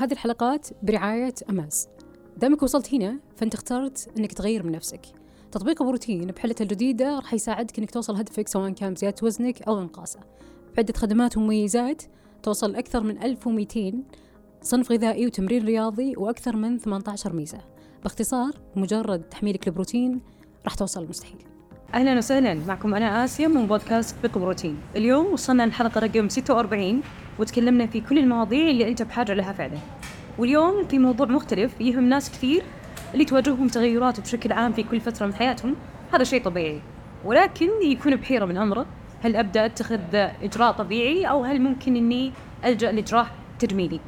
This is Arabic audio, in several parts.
هذه الحلقات برعاية أماز. دامك وصلت هنا فأنت اخترت أنك تغير من نفسك. تطبيق بروتين بحلته الجديدة راح يساعدك أنك توصل هدفك سواء كان بزيادة وزنك أو إنقاصه. بعدة خدمات ومميزات توصل أكثر من 1200 صنف غذائي وتمرين رياضي وأكثر من 18 ميزة. باختصار مجرد تحميلك البروتين راح توصل المستحيل أهلا وسهلا. معكم أنا آسيا من بودكاست بيك بروتين اليوم وصلنا الحلقة رقم 46 وتكلمنا في كل المواضيع اللي انت بحاجه لها فعلا. واليوم في موضوع مختلف يهم ناس كثير اللي تواجههم تغيرات بشكل عام في كل فترة من حياتهم. هذا شيء طبيعي. ولكن يكون بحيرة من أمره. هل أبدأ أتخذ إجراء طبيعي أو هل ممكن إني ألجأ لإجراء تجميلي؟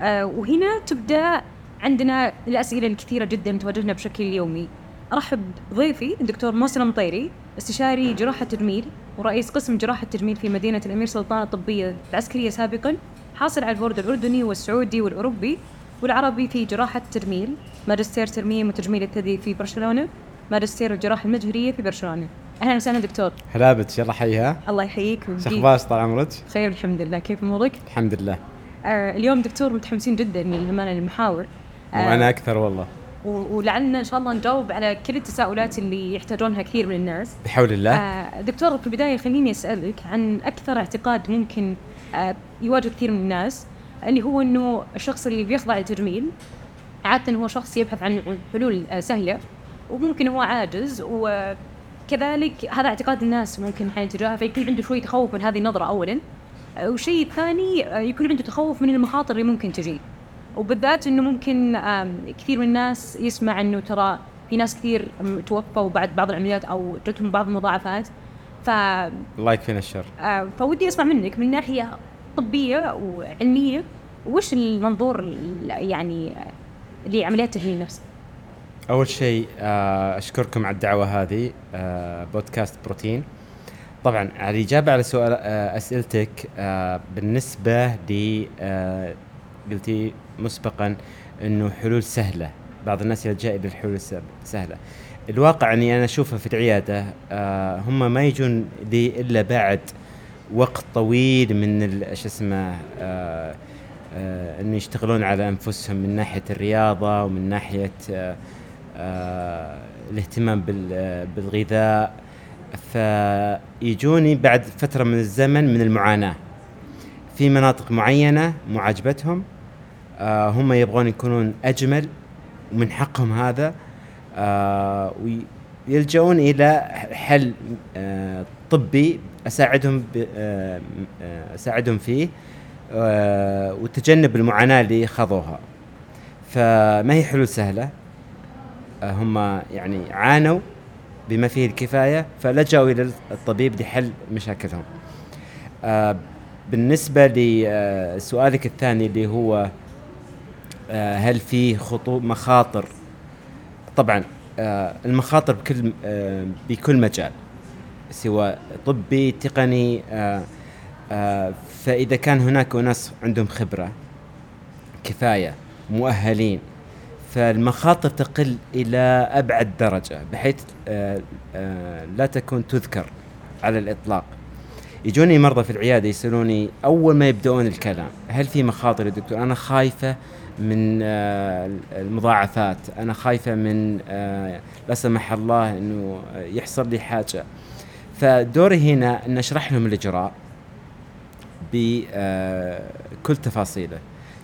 آه وهنا تبدأ عندنا الأسئلة الكثيرة جدا تواجهنا بشكل يومي. أرحب بضيفي الدكتور محسن المطيري استشاري جراحة تجميل ورئيس قسم جراحة تجميل في مدينة الأمير سلطان الطبية العسكرية سابقا حاصل على البورد الأردني والسعودي والأوروبي والعربي في جراحة تجميل ماجستير ترميم وتجميل الثدي في برشلونة ماجستير الجراحة المجهرية في برشلونة. أهلا وسهلا دكتور. هلا بك يلا حيها الله يحييك شو ويبقيك. أخبارك طال عمرك؟ خير الحمد لله. كيف أمورك؟ الحمد لله. آه اليوم دكتور متحمسين جدا للأمانة للمحاور. آه، وأنا أكثر والله. ولعلنا إن شاء الله نجاوب على كل التساؤلات اللي يحتاجونها كثير من الناس. بحول الله. آه دكتور في البداية خليني أسألك عن أكثر اعتقاد ممكن آه يواجه كثير من الناس اللي هو إنه الشخص اللي بيخضع للتجميل عادة هو شخص يبحث عن حلول آه سهلة وممكن هو عاجز وكذلك هذا اعتقاد الناس ممكن أحيانا تجاهه فيكون عنده شوي تخوف من هذه النظرة اولا. آه، والشيء الثاني آه، يكون عنده تخوف من المخاطر اللي ممكن تجي. وبالذات إنه ممكن كثير من الناس يسمع إنه ترى في ناس كثير توفوا بعد بعض العمليات أو جتهم بعض المضاعفات. ف الله يكفينا الشر. آه، فودي أسمع منك من ناحية طبية وعلمية وش المنظور ال- يعني لعمليات التجميل نفسها؟ أول شيء آه، أشكركم على الدعوة هذه آه، بودكاست بروتين. طبعا الاجابه على سؤال أسئلتك بالنسبة ل قلتي مسبقا إنه حلول سهلة. بعض الناس يلجا إلى الحلول السب- سهلة. الواقع إني أنا أشوفه في العيادة آه، هم ما يجون لي إلا بعد وقت طويل من شو اسمه آه، آه، إنه يشتغلون على أنفسهم من ناحية الرياضة ومن ناحية آه، آه، الاهتمام بال- بالغذاء. فيجوني بعد فترة من الزمن من المعاناة. في مناطق معينة مو عاجبتهم آه، هم يبغون يكونون أجمل ومن حقهم هذا آه، ويلجؤون إلى حل آه، طبي أساعدهم آه، آه، أساعدهم فيه آه، وتجنب المعاناة اللي خضوها. فما هي حلول سهلة؟ آه، هم يعني عانوا بما فيه الكفاية فلجأوا إلى الطبيب لحل مشاكلهم. آه، بالنسبة لسؤالك الثاني اللي هو هل في خطو مخاطر؟ طبعا آه، المخاطر بكل آه، بكل مجال سواء طبي تقني آه، آه، فإذا كان هناك أناس عندهم خبرة كفاية مؤهلين فالمخاطر تقل إلى أبعد درجة بحيث آه، آه، لا تكون تذكر على الإطلاق. يجوني مرضى في العيادة يسألوني أول ما يبدأون الكلام هل في مخاطر يا دكتور؟ أنا خايفة من آه، المضاعفات. أنا خايفة من آه، لا سمح الله إنه يحصل لي حاجة. فدوري هنا ان اشرح لهم الإجراء بكل تفاصيله.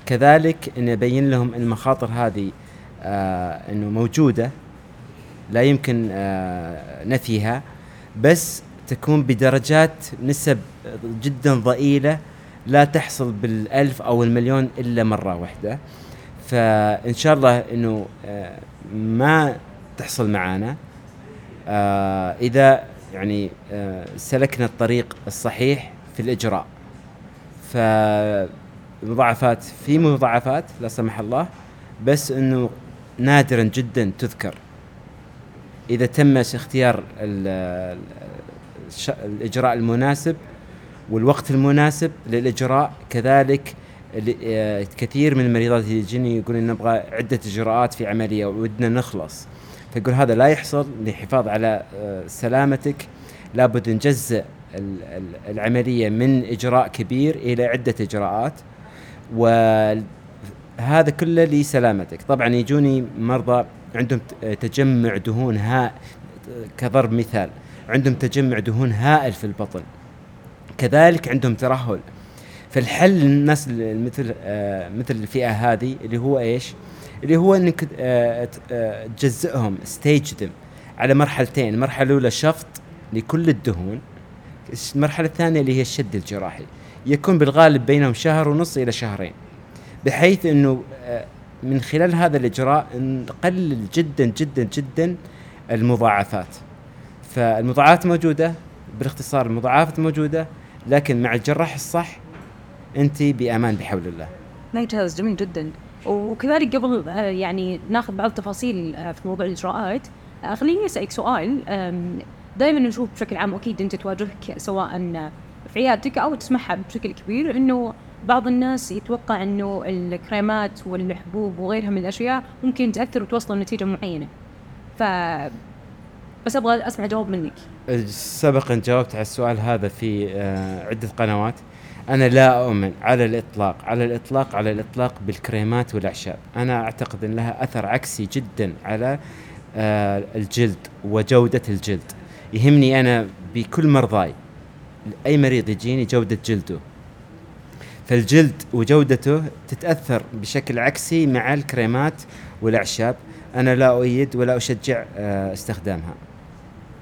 كذلك إن ابين لهم ان المخاطر هذه آه، إنه موجودة لا يمكن آه، نفيها بس تكون بدرجات نسب جدا ضئيلة لا تحصل بالألف أو المليون إلا مرة واحدة. فإن شاء الله أنه آه، ما تحصل معانا. آه، إذا يعني آه، سلكنا الطريق الصحيح في الإجراء. فمضاعفات في مضاعفات لا سمح الله بس أنه نادرا جدا تذكر. إذا تم اختيار الإجراء المناسب والوقت المناسب للإجراء كذلك آه، كثير من المريضات يجيني يقولون نبغى عدة إجراءات في عملية ودنا نخلص. فيقول هذا لا يحصل للحفاظ على آه، سلامتك. لابد نجزء ال- ال- العملية من إجراء كبير إلى عدة إجراءات. و هذا كله لسلامتك. طبعا يجوني مرضى عندهم تجمع دهون ها كضرب مثال عندهم تجمع دهون هائل في البطن. كذلك عندهم ترهل. فالحل للناس مثل آه مثل الفئة هذه اللي هو إيش؟ اللي هو إنك آه آه تجزئهم ستيج على مرحلتين، المرحلة الأولى شفط لكل الدهون. المرحلة الثانية اللي هي الشد الجراحي. يكون بالغالب بينهم شهر ونص إلى شهرين. بحيث إنه آه، من خلال هذا الإجراء نقلل جدا جدا جدا المضاعفات. فالمضاعفات موجودة بالاختصار المضاعفات موجودة. لكن مع الجراح الصح أنت بأمان بحول الله. ممتاز جميل جدا. وكذلك قبل آه، يعني ناخذ بعض التفاصيل آه، في موضوع الإجراءات. خليني أسألك سؤال. دائما نشوف بشكل عام أكيد أنت تواجهك سواء في عيادتك أو تسمعها بشكل كبير إنه بعض الناس يتوقع إنه الكريمات والحبوب وغيرها من الأشياء ممكن تأثر وتوصل لنتيجه معينة. ف بس أبغى أسمع جواب منك. سبقا جاوبت على السؤال هذا في آه، عدة قنوات. أنا لا أؤمن على الإطلاق على الإطلاق على الإطلاق بالكريمات والأعشاب. أنا أعتقد أن لها أثر عكسي جدا على آه، الجلد وجودة الجلد. يهمني أنا بكل مرضاي. أي مريض يجيني جودة جلده. فالجلد وجودته تتأثر بشكل عكسي مع الكريمات والأعشاب. أنا لا أؤيد ولا أشجع آه، استخدامها.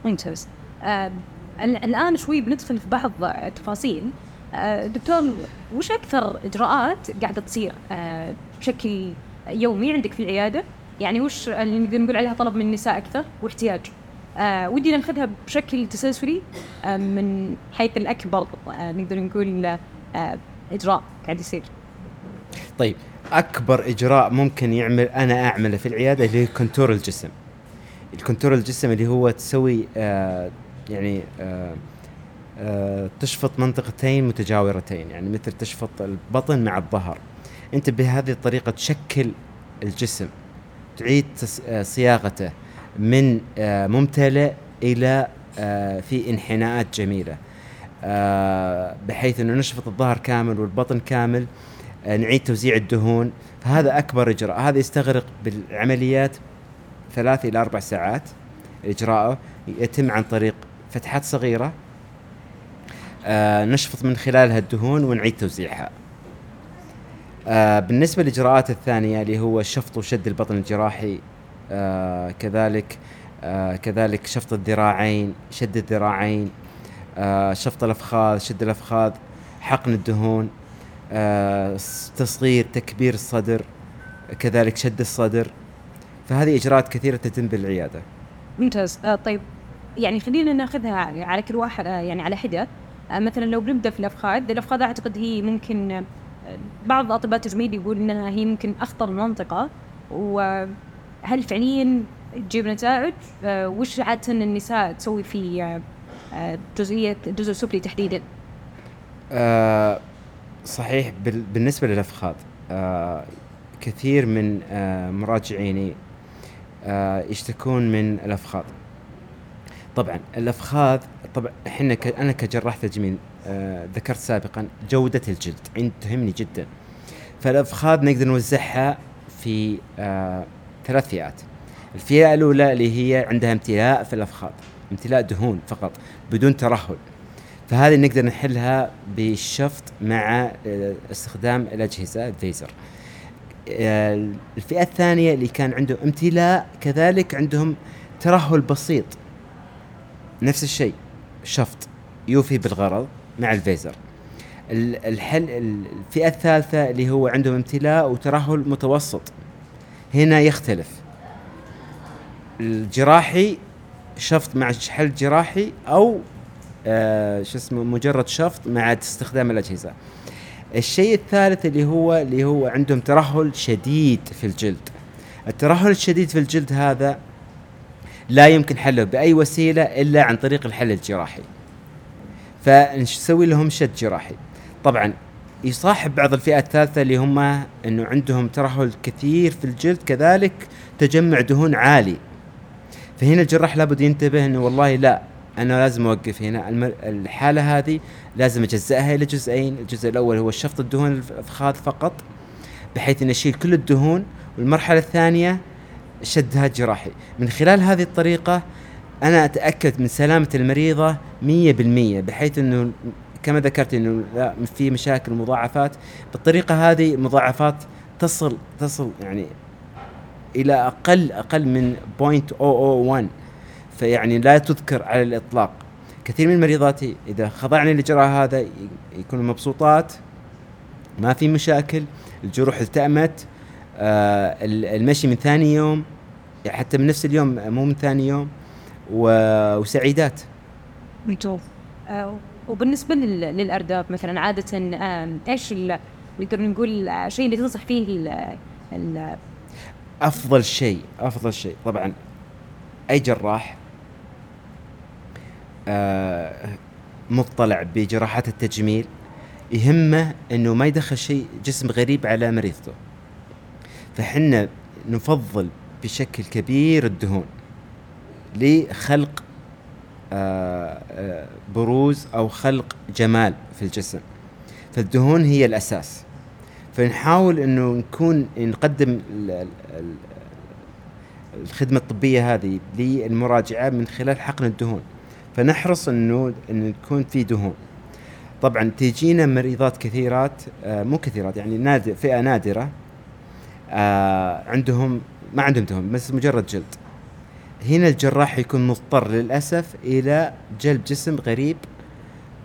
ممتاز آه الآن شوي بندخل في بعض التفاصيل. آه دكتور وش أكثر إجراءات قاعدة تصير؟ آه بشكل يومي عندك في العيادة؟ يعني وش اللي نقدر نقول عليها طلب من النساء أكثر واحتياج؟ آه ودي ناخذها بشكل تسلسلي آه من حيث الأكبر آه نقدر نقول آه إجراء قاعد يصير. طيب أكبر إجراء ممكن يعمل أنا أعمله في العيادة اللي هي contour الجسم. ال contour الجسم اللي هو تسوي آه يعني آه آه تشفط منطقتين متجاورتين يعني مثل تشفط البطن مع الظهر. أنت بهذه الطريقة تشكل الجسم تعيد آه، صياغته من آه ممتلئ إلى آه في انحناءات جميلة. بحيث إنه نشفط الظهر كامل والبطن كامل نعيد توزيع الدهون. فهذا أكبر إجراء. هذا يستغرق بالعمليات ثلاث إلى أربع ساعات إجراءه يتم عن طريق فتحات صغيرة آه نشفط من خلالها الدهون ونعيد توزيعها. آه بالنسبة للإجراءات الثانية اللي هو شفط وشد البطن الجراحي آه كذلك آه كذلك شفط الذراعين شد الذراعين آه شفط الأفخاذ شد الأفخاذ حقن الدهون آه تصغير تكبير الصدر كذلك شد الصدر. فهذه إجراءات كثيرة تتم بالعيادة. ممتاز. آه طيب. يعني خلينا ناخذها على كل واحد آه يعني على حدة. آه مثلا لو بنبدأ في الأفخاذ الأفخاذ أعتقد هي ممكن آه بعض أطباء التجميل يقول إنها هي ممكن أخطر منطقه وهل فعليا تجيب نتائج؟ آه وش عادة النساء تسوي في آه, جزئية الجزء السفلي تحديدا؟ آه صحيح. بالنسبة للأفخاذ آه كثير من آه مراجعيني يشتكون من الأفخاذ؟ طبعا الأفخاذ طبعا إحنا ك... أنا كجراح تجميل آه ذكرت سابقا جودة الجلد عند تهمني جدا. فالأفخاذ نقدر نوزعها في آه ثلاث فئات. الفئة الأولى اللي هي عندها امتلاء في الأفخاذ امتلاء دهون فقط بدون ترهل. فهذه نقدر نحلها بالشفط مع آه، استخدام الأجهزة الفيزر. آه، الفئة الثانية اللي كان عندهم امتلاء كذلك عندهم ترهل بسيط. نفس الشيء شفط يوفي بالغرض مع الفيزر. الحل الفئة الثالثة اللي هو عندهم امتلاء وترهل متوسط. هنا يختلف. الجراحي شفط مع حل جراحي أو آه شو اسمه مجرد شفط مع استخدام الأجهزة. الشيء الثالث اللي هو اللي هو عندهم ترهل شديد في الجلد. الترهل الشديد في الجلد هذا لا يمكن حله بأي وسيلة إلا عن طريق الحل الجراحي. فنسوي لهم شد جراحي؟ طبعا يصاحب بعض الفئات الثالثة اللي هم إنه عندهم ترهل كثير في الجلد كذلك تجمع دهون عالي. فهنا الجراح لابد ينتبه إنه والله لا أنا لازم أوقف هنا. الحالة هذه لازم اجزئها إلى جزئين. الجزء الأول هو شفط الدهون الافخاذ فقط بحيث انه أشيل كل الدهون. والمرحلة الثانية شدها جراحي. من خلال هذه الطريقة أنا أتأكد من سلامة المريضة 100% بحيث إنه كما ذكرت إنه لا في مشاكل مضاعفات بالطريقة هذه مضاعفات تصل تصل يعني إلى أقل أقل من 0.001 فيعني لا تذكر على الإطلاق. كثير من مريضاتي إذا خضعنا للاجراء هذا يكونوا مبسوطات ما في مشاكل الجروح التأمت آه المشي من ثاني يوم يعني حتى من نفس اليوم مو من ثاني يوم وسعيدات. ممتاز. آه وبالنسبة للأرداب مثلا عادة آه إيش نقدر نقول الشيء اللي تنصح فيه ال ال أفضل شيء أفضل شيء. طبعا أي جراح آه مطلع بجراحات التجميل يهمه إنه ما يدخل شيء جسم غريب على مريضته. فحنا نفضل بشكل كبير الدهون لخلق آه، آه، بروز أو خلق جمال في الجسم. فالدهون هي الأساس. فنحاول إنه نكون نقدم الخدمة الطبية هذه للمراجعة من خلال حقن الدهون. فنحرص إنه انه يكون في دهون. طبعا تجينا مريضات كثيرات آه مو كثيرات يعني نادر فئة نادرة آه عندهم ما عندهم دهون بس مجرد جلد. هنا الجراح يكون مضطر للأسف إلى جلب جسم غريب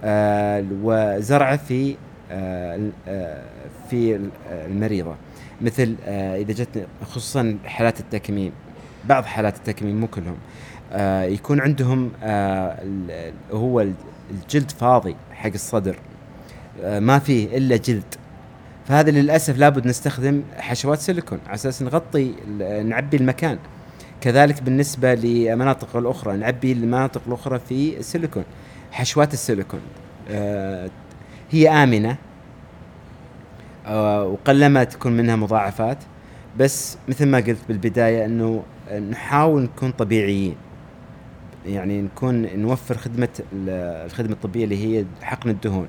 آه وزرعه في آه آه في المريضة. مثل آه إذا جت خصوصا حالات التكميم بعض حالات التكميم مو كلهم. آه يكون عندهم آه هو الجلد فاضي حق الصدر آه ما فيه إلا جلد. فهذا للأسف لابد نستخدم حشوات سيليكون على أساس نغطي نعبي المكان. كذلك بالنسبة لمناطق الأخرى نعبي المناطق الأخرى في سيليكون حشوات السيليكون. هي آمنة وقلما تكون منها مضاعفات بس مثل ما قلت بالبداية إنه نحاول نكون طبيعيين. يعني نكون نوفر خدمة الخدمة الطبية اللي هي حقن الدهون.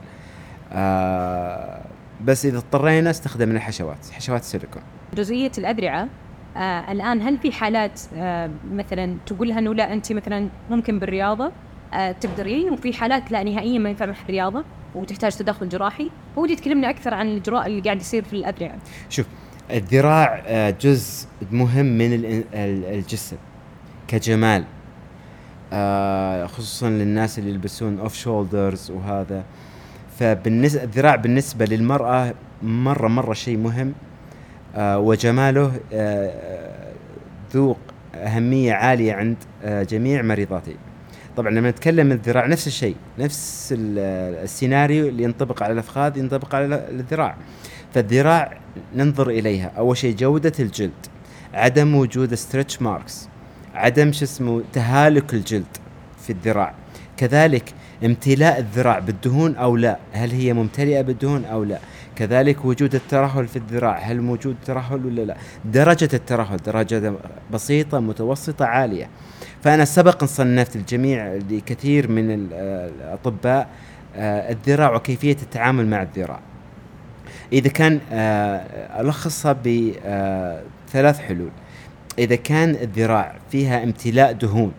آه بس إذا اضطرينا استخدمنا الحشوات حشوات السيليكون. جزئيه الأدرعة آه الآن هل في حالات آه مثلا تقول لها إنه لا انت مثلا ممكن بالرياضة آه تقدرين؟ وفي حالات لا نهائيا ما ينفع معها الرياضه وتحتاج تدخل جراحي. فودي تكلمنا أكثر عن الإجراء اللي قاعد يصير في الأدرعة. شوف الذراع آه، جزء مهم من الجسم كجمال. آه، خصوصا للناس اللي يلبسون off shoulders وهذا. فبالنسبه الذراع بالنسبة للمرأة مرة مرة شيء مهم آه وجماله آه ذو أهمية عالية عند جميع مريضاتي طبعا لما نتكلم الذراع نفس الشيء نفس السيناريو اللي ينطبق على الأفخاذ ينطبق على الذراع. فالذراع ننظر إليها. أول شيء جودة الجلد عدم وجود stretch marks عدم شو اسمه تهالك الجلد في الذراع. كذلك امتلاء الذراع بالدهون أو لا هل هي ممتلئة بالدهون أو لا؟ كذلك وجود الترهل في الذراع هل موجود ترهل ولا لا؟ درجة الترهل درجة بسيطة متوسطة عالية. فأنا سبق صنفت الجميع لكثير من الأطباء آه، الذراع وكيفية التعامل مع الذراع. إذا كان آه، ألخصها بثلاث آه، حلول. إذا كان الذراع فيها امتلاء دهون.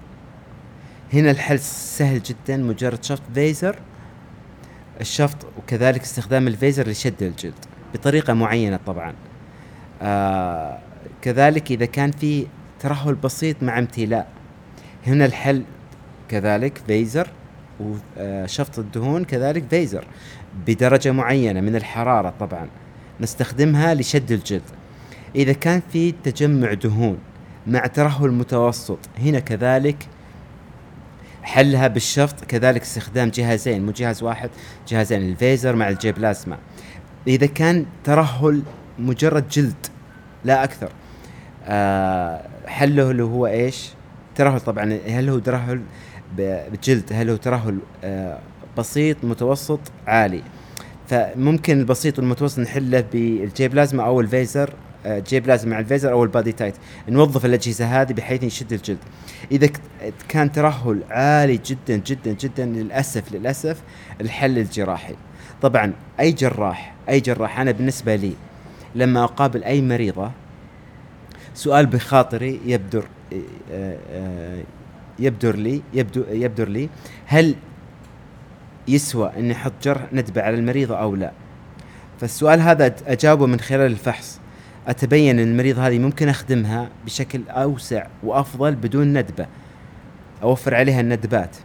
هنا الحل سهل جدا مجرد شفط فيزر. الشفط وكذلك استخدام الفيزر لشد الجلد بطريقة معينة طبعا. آه كذلك إذا كان في ترهل بسيط مع امتلاء. هنا الحل كذلك فيزر وشفط الدهون كذلك فيزر بدرجة معينة من الحرارة طبعا. نستخدمها لشد الجلد. إذا كان في تجمع دهون مع ترهل متوسط هنا كذلك حلها بالشفط كذلك استخدام جهازين مو جهاز واحد جهازين ال Vaser مع ال J-Plasma إذا كان ترهل مجرد جلد لا أكثر. آه حله اللي هو إيش؟ ترهل طبعا. هل هو ترهل بجلد؟ هل هو ترهل آه بسيط متوسط؟ عالي. فممكن البسيط والمتوسط نحله بال J-Plasma أو ال Vaser. J-Plasma مع ال Vaser أو ال BodyTite. نوظف الأجهزة هذه بحيث يشد الجلد. إذا كان ترهل عالي جدا جدا جدا للأسف للأسف الحل الجراحي. طبعا أي جراح أي جراح أنا بالنسبة لي لما أقابل أي مريضة سؤال بخاطري يبدر آه، آه، يبدر لي يبدو يبدر لي هل يسوى إني أحط جرح ندبه على المريضة أو لا. فالسؤال هذا أجاوبه من خلال الفحص. أتبين أن المريض هذه ممكن أخدمها بشكل أوسع وأفضل بدون ندبة. أوفر عليها الندبات.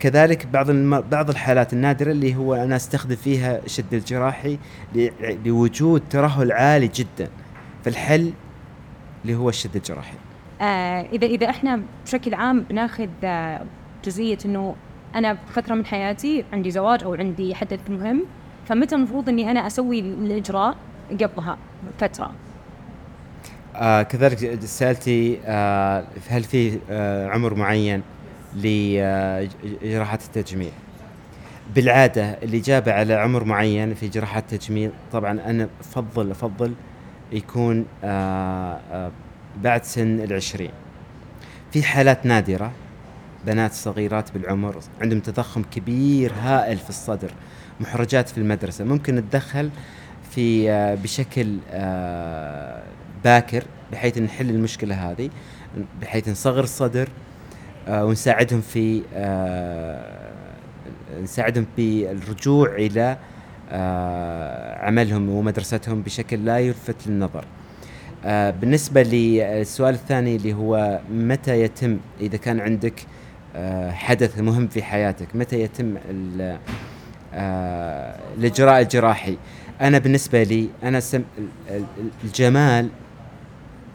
كذلك بعض الم... بعض الحالات النادرة اللي هو أنا أستخدم فيها الشد الجراحي ل... لوجود ترهل عالي جدا. فالحل اللي هو الشد الجراحي. آه إذا إذا إحنا بشكل عام بناخذ آه جزئية إنه أنا بفترة من حياتي عندي زواج أو عندي حدث مهم فمتى المفروض إني أنا أسوي الإجراء قبلها؟ فتره آه كذلك سألتي آه هل في آه عمر معين لجراحات التجميل؟ بالعادة الاجابه على عمر معين في جراحات التجميل طبعا أنا أفضل أفضل يكون آه آه بعد سن العشرين. في حالات نادرة بنات صغيرات بالعمر عندهم تضخم كبير هائل في الصدر محرجات في المدرسة ممكن نتدخل في آه بشكل باكر بحيث نحل المشكلة هذه بحيث نصغر الصدر آه ونساعدهم في آه نساعدهم في الرجوع إلى آه عملهم ومدرستهم بشكل لا يلفت للنظر. بالنسبة للسؤال الثاني اللي هو متى يتم إذا كان عندك حدث مهم في حياتك متى يتم الإجراء الجراحي أنا بالنسبة لي أنا الجمال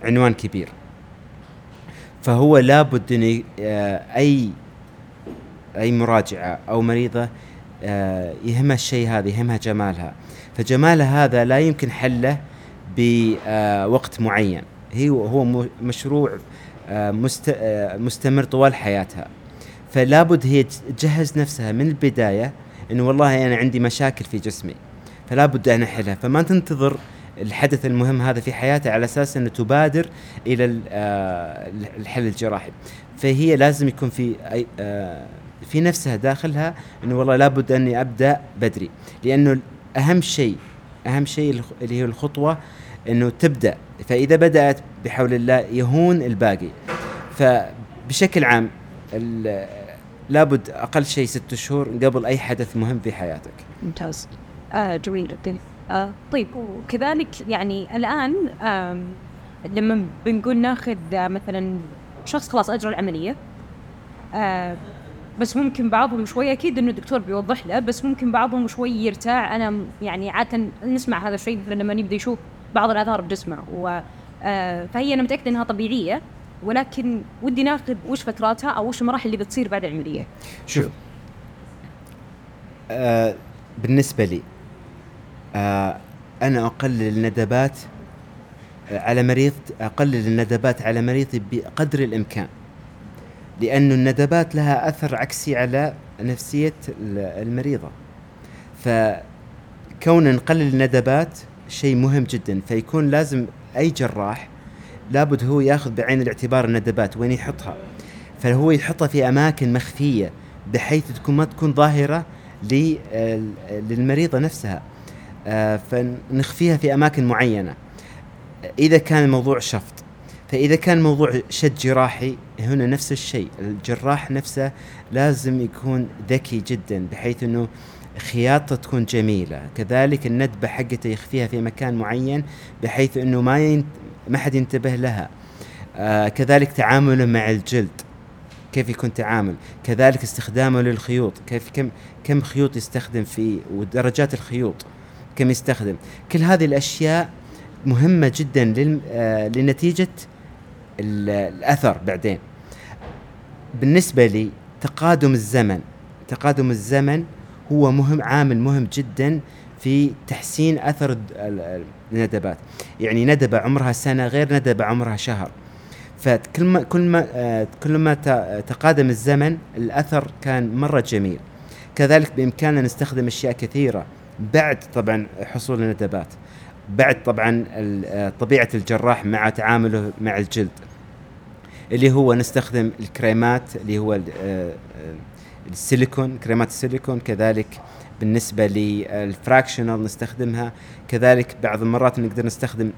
عنوان كبير. فهو لابد إن آه، اي أي مراجعة أو مريضة آه، يهمها الشيء هذا يهمها جمالها. فجمالها هذا لا يمكن حله بوقت معين. هي هو مشروع آه، مستمر طوال حياتها. فلا بد هي تجهز نفسها من البداية انه والله أنا عندي مشاكل في جسمي. فلا بد أن أحلها. فما تنتظر الحدث المهم هذا في حياتها على أساس أنه تبادر إلى آه، الحل الجراحي فهي لازم يكون في آه، في نفسها داخلها إنه والله لابد أني أبدأ بدري. لأنه أهم شيء أهم شيء اللي هي الخطوة إنه تبدأ. فإذا بدأت بحول الله يهون الباقي. فبشكل عام لابد أقل شيء ست شهور قبل أي حدث مهم في حياتك. ممتاز. آه جميل. طيب وكذلك يعني الآن آه لما بنقول ناخذ مثلا شخص خلاص أجرى العملية آه بس ممكن بعضهم شوي أكيد إنه الدكتور بيوضح له بس ممكن بعضهم شوي يرتاع أنا يعني عادة نسمع هذا الشيء لما نبدا يشوف بعض الآثار بجسمه و آه فهي أنا متأكدة إنها طبيعية ولكن ودي ناخذ وش فتراتها أو وش المراحل اللي بتصير بعد العملية. شوف آه بالنسبة لي آه أنا أقلل الندبات آه، على مريض أقلل الندبات على مريضي بقدر الإمكان لأن الندبات لها أثر عكسي على نفسية المريضة. فكون نقلل الندبات شيء مهم جدا فيكون لازم أي جراح لابد هو يأخذ بعين الاعتبار الندبات وين يحطها. فهو يحطها في أماكن مخفية بحيث تكون ما تكون ظاهرة للمريضة نفسها. آه، فنخفيها في أماكن معينة. إذا كان الموضوع شفط فإذا كان موضوع شد جراحي هنا نفس الشيء. الجراح نفسه لازم يكون ذكي جدا بحيث أنه خياطة تكون جميلة. كذلك الندبة حقته يخفيها في مكان معين بحيث أنه ما ينت... ما حد ينتبه لها. آه كذلك تعامله مع الجلد. كيف يكون تعامل؟ كذلك استخدامه للخيوط. كيف كم كم خيوط يستخدم فيه ودرجات الخيوط. كم يستخدم كل هذه الأشياء مهمة جدا. آه لنتيجة الأثر بعدين. بالنسبة لي تقادم الزمن تقادم الزمن هو مهم عامل مهم جدا في تحسين أثر الندبات. يعني ندبة عمرها سنة غير ندبة عمرها شهر. فكل ما كل ما آه، كل ما تقادم الزمن الأثر كان مرة جميل. كذلك بإمكاننا نستخدم أشياء كثيرة. بعد طبعا حصول الندبات بعد طبعا آه، طبيعة الجراح مع تعامله مع الجلد اللي هو نستخدم الكريمات اللي هو آه، السيليكون كريمات السيليكون كذلك بالنسبة لل fractional نستخدمها كذلك بعض المرات نقدر نستخدم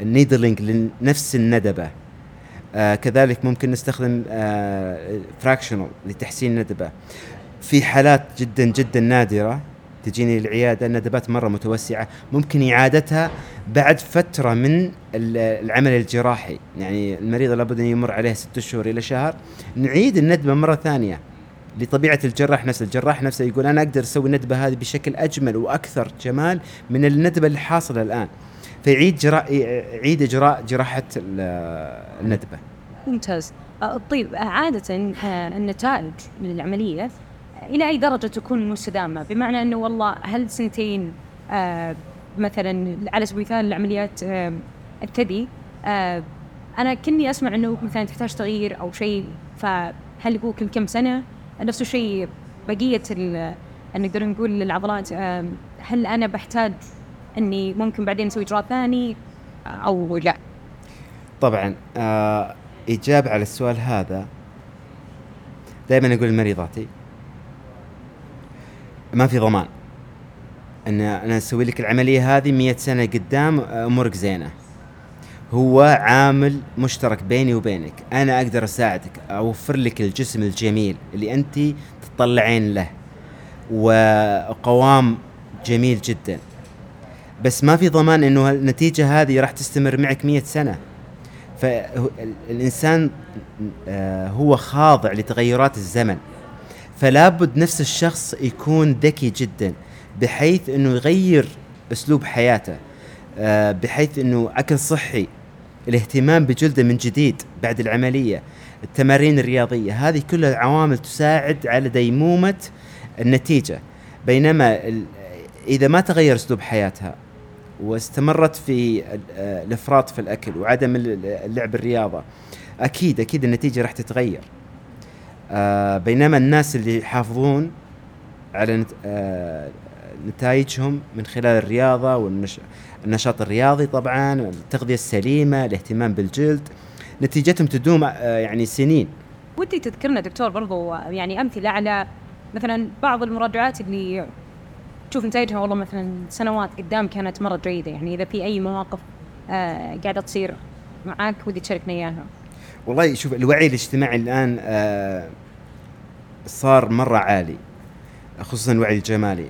ال needling لنفس الندبة آه كذلك ممكن نستخدم آه fractional لتحسين الندبة. في حالات جدا جدا نادرة تجيني العيادة الندبات مرة متوسعة. ممكن إعادتها بعد فترة من العمل الجراحي. يعني المريض لابد أن يمر عليه ست شهور إلى شهر. نعيد الندبة مرة ثانية لطبيعة الجراح نفسه. الجراح نفسه يقول أنا أقدر أسوي الندبة هذه بشكل أجمل وأكثر جمال من الندبة اللي حاصله الآن. فيعيد جراء يعيد إجراء جراحة الندبة. ممتاز. طيب عادة أه، النتائج من العملية إلى أي درجة تكون مستدامة؟ بمعنى أنه والله هل سنتين آه مثلا على سبيل المثال العمليات آه الثدي آه أنا كني أسمع أنه مثلا تحتاج تغيير أو شيء فهل يقول كل كم سنة؟ نفس الشيء بقية نقدر نقول العضلات آه هل أنا بحتاج أني ممكن بعدين أسوي إجراء ثاني أو لا؟ طبعا آه إجابة على السؤال هذا دائما أقول لمريضاتي ما في ضمان. إن أنا أسوي لك العملية هذه مية سنة قدام أمورك زينة. هو عامل مشترك بيني وبينك. أنا أقدر أساعدك أوفر لك الجسم الجميل اللي أنت تطلعين له. وقوام جميل جدا. بس ما في ضمان إنه النتيجة هذه راح تستمر معك مية سنة. فالانسان آه، هو خاضع لتغيرات الزمن. فلا بد نفس الشخص يكون ذكي جدا بحيث إنه يغير أسلوب حياته آه، بحيث إنه أكل صحي الاهتمام بجلده من جديد بعد العملية التمارين الرياضية هذه كلها عوامل تساعد على ديمومة النتيجة. بينما إذا ما تغير أسلوب حياتها واستمرت في آه، الإفراط في الأكل وعدم اللعب الرياضة أكيد أكيد النتيجة راح تتغير. آه بينما الناس اللي يحافظون على آه نتائجهم من خلال الرياضة والنشاط الرياضي طبعا التغذية السليمة الاهتمام بالجلد نتيجتهم تدوم آه يعني سنين. ودي تذكرنا دكتور برضو يعني أمثلة على مثلا بعض المراجعات اللي تشوف نتائجها والله مثلا سنوات قدام كانت مرة جيدة يعني إذا في أي مواقف آه قاعدة تصير معاك ودي تشاركنا إياها. والله شوف الوعي الاجتماعي الآن آه صار مرة عالي خصوصا الوعي الجمالي.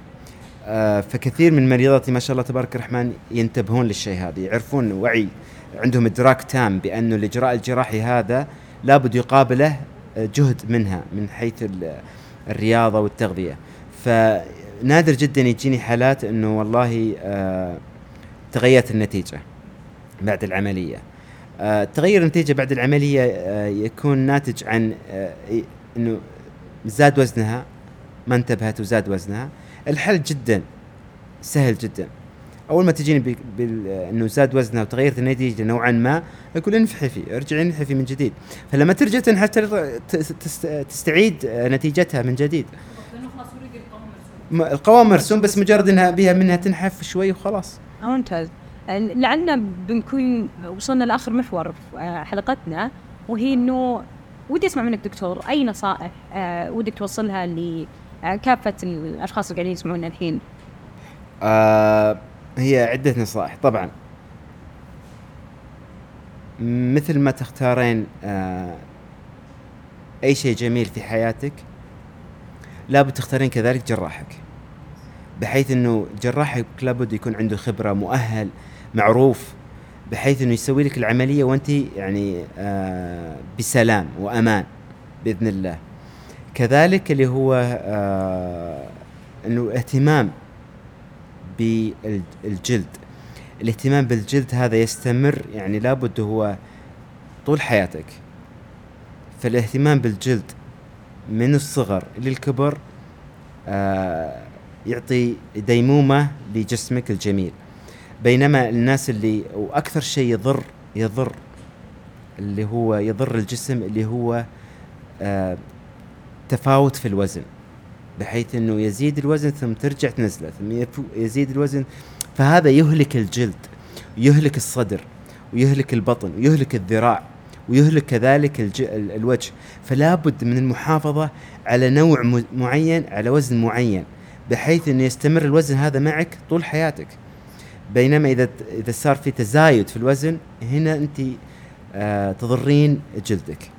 آه فكثير من مريضاتي ما شاء الله تبارك الرحمن ينتبهون للشيء هذا يعرفون وعي عندهم إدراك تام بأنه الإجراء الجراحي هذا لابد يقابله آه، جهد منها من حيث الرياضة والتغذية. فنادر جدا يجيني حالات إنه والله تغيرت النتيجة بعد العملية. تغير النتيجة بعد العملية آه، يكون ناتج عن آه، إنه زاد وزنها ما انتبهت وزاد وزنها. الحل جدا سهل جدا. أول ما تجيني إنه زاد وزنها وتغيرت النتيجة نوعا ما أقول انفحفي ارجعي انحفي من جديد. فلما ترجع تنحف تستعيد نتيجتها من جديد. القوام مرسوم بس مجرد انها بها منها تنحف شوي وخلاص. ممتاز. لعلنا بنكون وصلنا لآخر محور آه، حلقتنا وهي إنه ودي أسمع منك دكتور أي نصائح آه ودك توصلها لكافه الأشخاص اللي قاعدين يسمعونا الحين؟ آه هي عدة نصائح. طبعا. مثل ما تختارين آه أي شيء جميل في حياتك لابد تختارين كذلك جراحك. بحيث إنه جراحك لابد يكون عنده خبرة مؤهل معروف بحيث إنه يسوي لك العملية وأنت يعني آه بسلام وأمان بإذن الله. كذلك اللي هو آه إنه اهتمام بالجلد. الاهتمام بالجلد هذا يستمر يعني لابد هو طول حياتك. فالاهتمام بالجلد من الصغر للكبر آه يعطي ديمومة لجسمك الجميل. بينما الناس اللي وأكثر شيء يضر يضر اللي هو يضر الجسم اللي هو آه تفاوت في الوزن بحيث إنه يزيد الوزن ثم ترجع تنزله ثم يزيد الوزن فهذا يهلك الجلد يهلك الصدر ويهلك البطن ويهلك الذراع ويهلك كذلك الوجه. فلا بد من المحافظة على نوع معين على وزن معين بحيث أن يستمر الوزن هذا معك طول حياتك. بينما إذا إذا صار في تزايد في الوزن هنا أنت آه تضرين جلدك.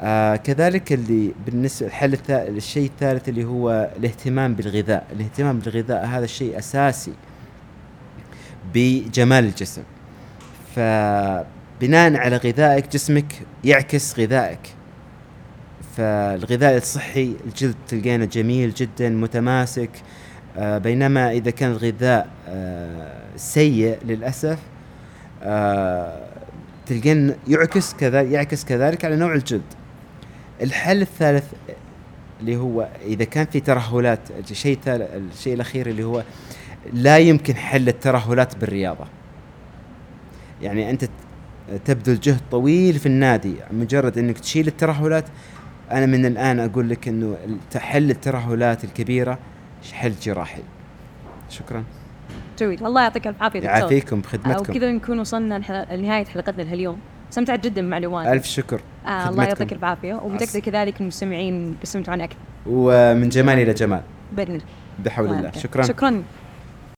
آه كذلك اللي بالنسبة الحل. الشيء الثالث اللي هو الاهتمام بالغذاء. الاهتمام بالغذاء هذا شيء أساسي بجمال الجسم. فبناء على غذائك جسمك يعكس غذائك. فالغذاء الصحي الجلد تلقينه جميل جدا متماسك آه بينما إذا كان الغذاء آه سيء للأسف آه تلقين يعكس كذا يعكس كذلك على نوع الجلد. الحل الثالث اللي هو إذا كان في ترهلات الشيء الشيء الأخير اللي هو لا يمكن حل الترهلات بالرياضة. يعني أنت تبذل جهد طويل في النادي مجرد إنك تشيل الترهلات. أنا من الآن أقول لك إنه حل الترهلات الكبيرة حل جراحي. شكرا. جميل الله يعطيك الف عافية دكتور. يعافيكم بخدمتكم. وكذا نكون وصلنا لنهاية حلقتنا لهاليوم استمتعت جدا بمعلوماتك ألف شكر آه الله. يعطيك العافيه ومتاكده كذلك المستمعين بيستمتعون أكثر ومن جمال إلى جمال. بإذن الله. بحول الله شكرا. شكرا.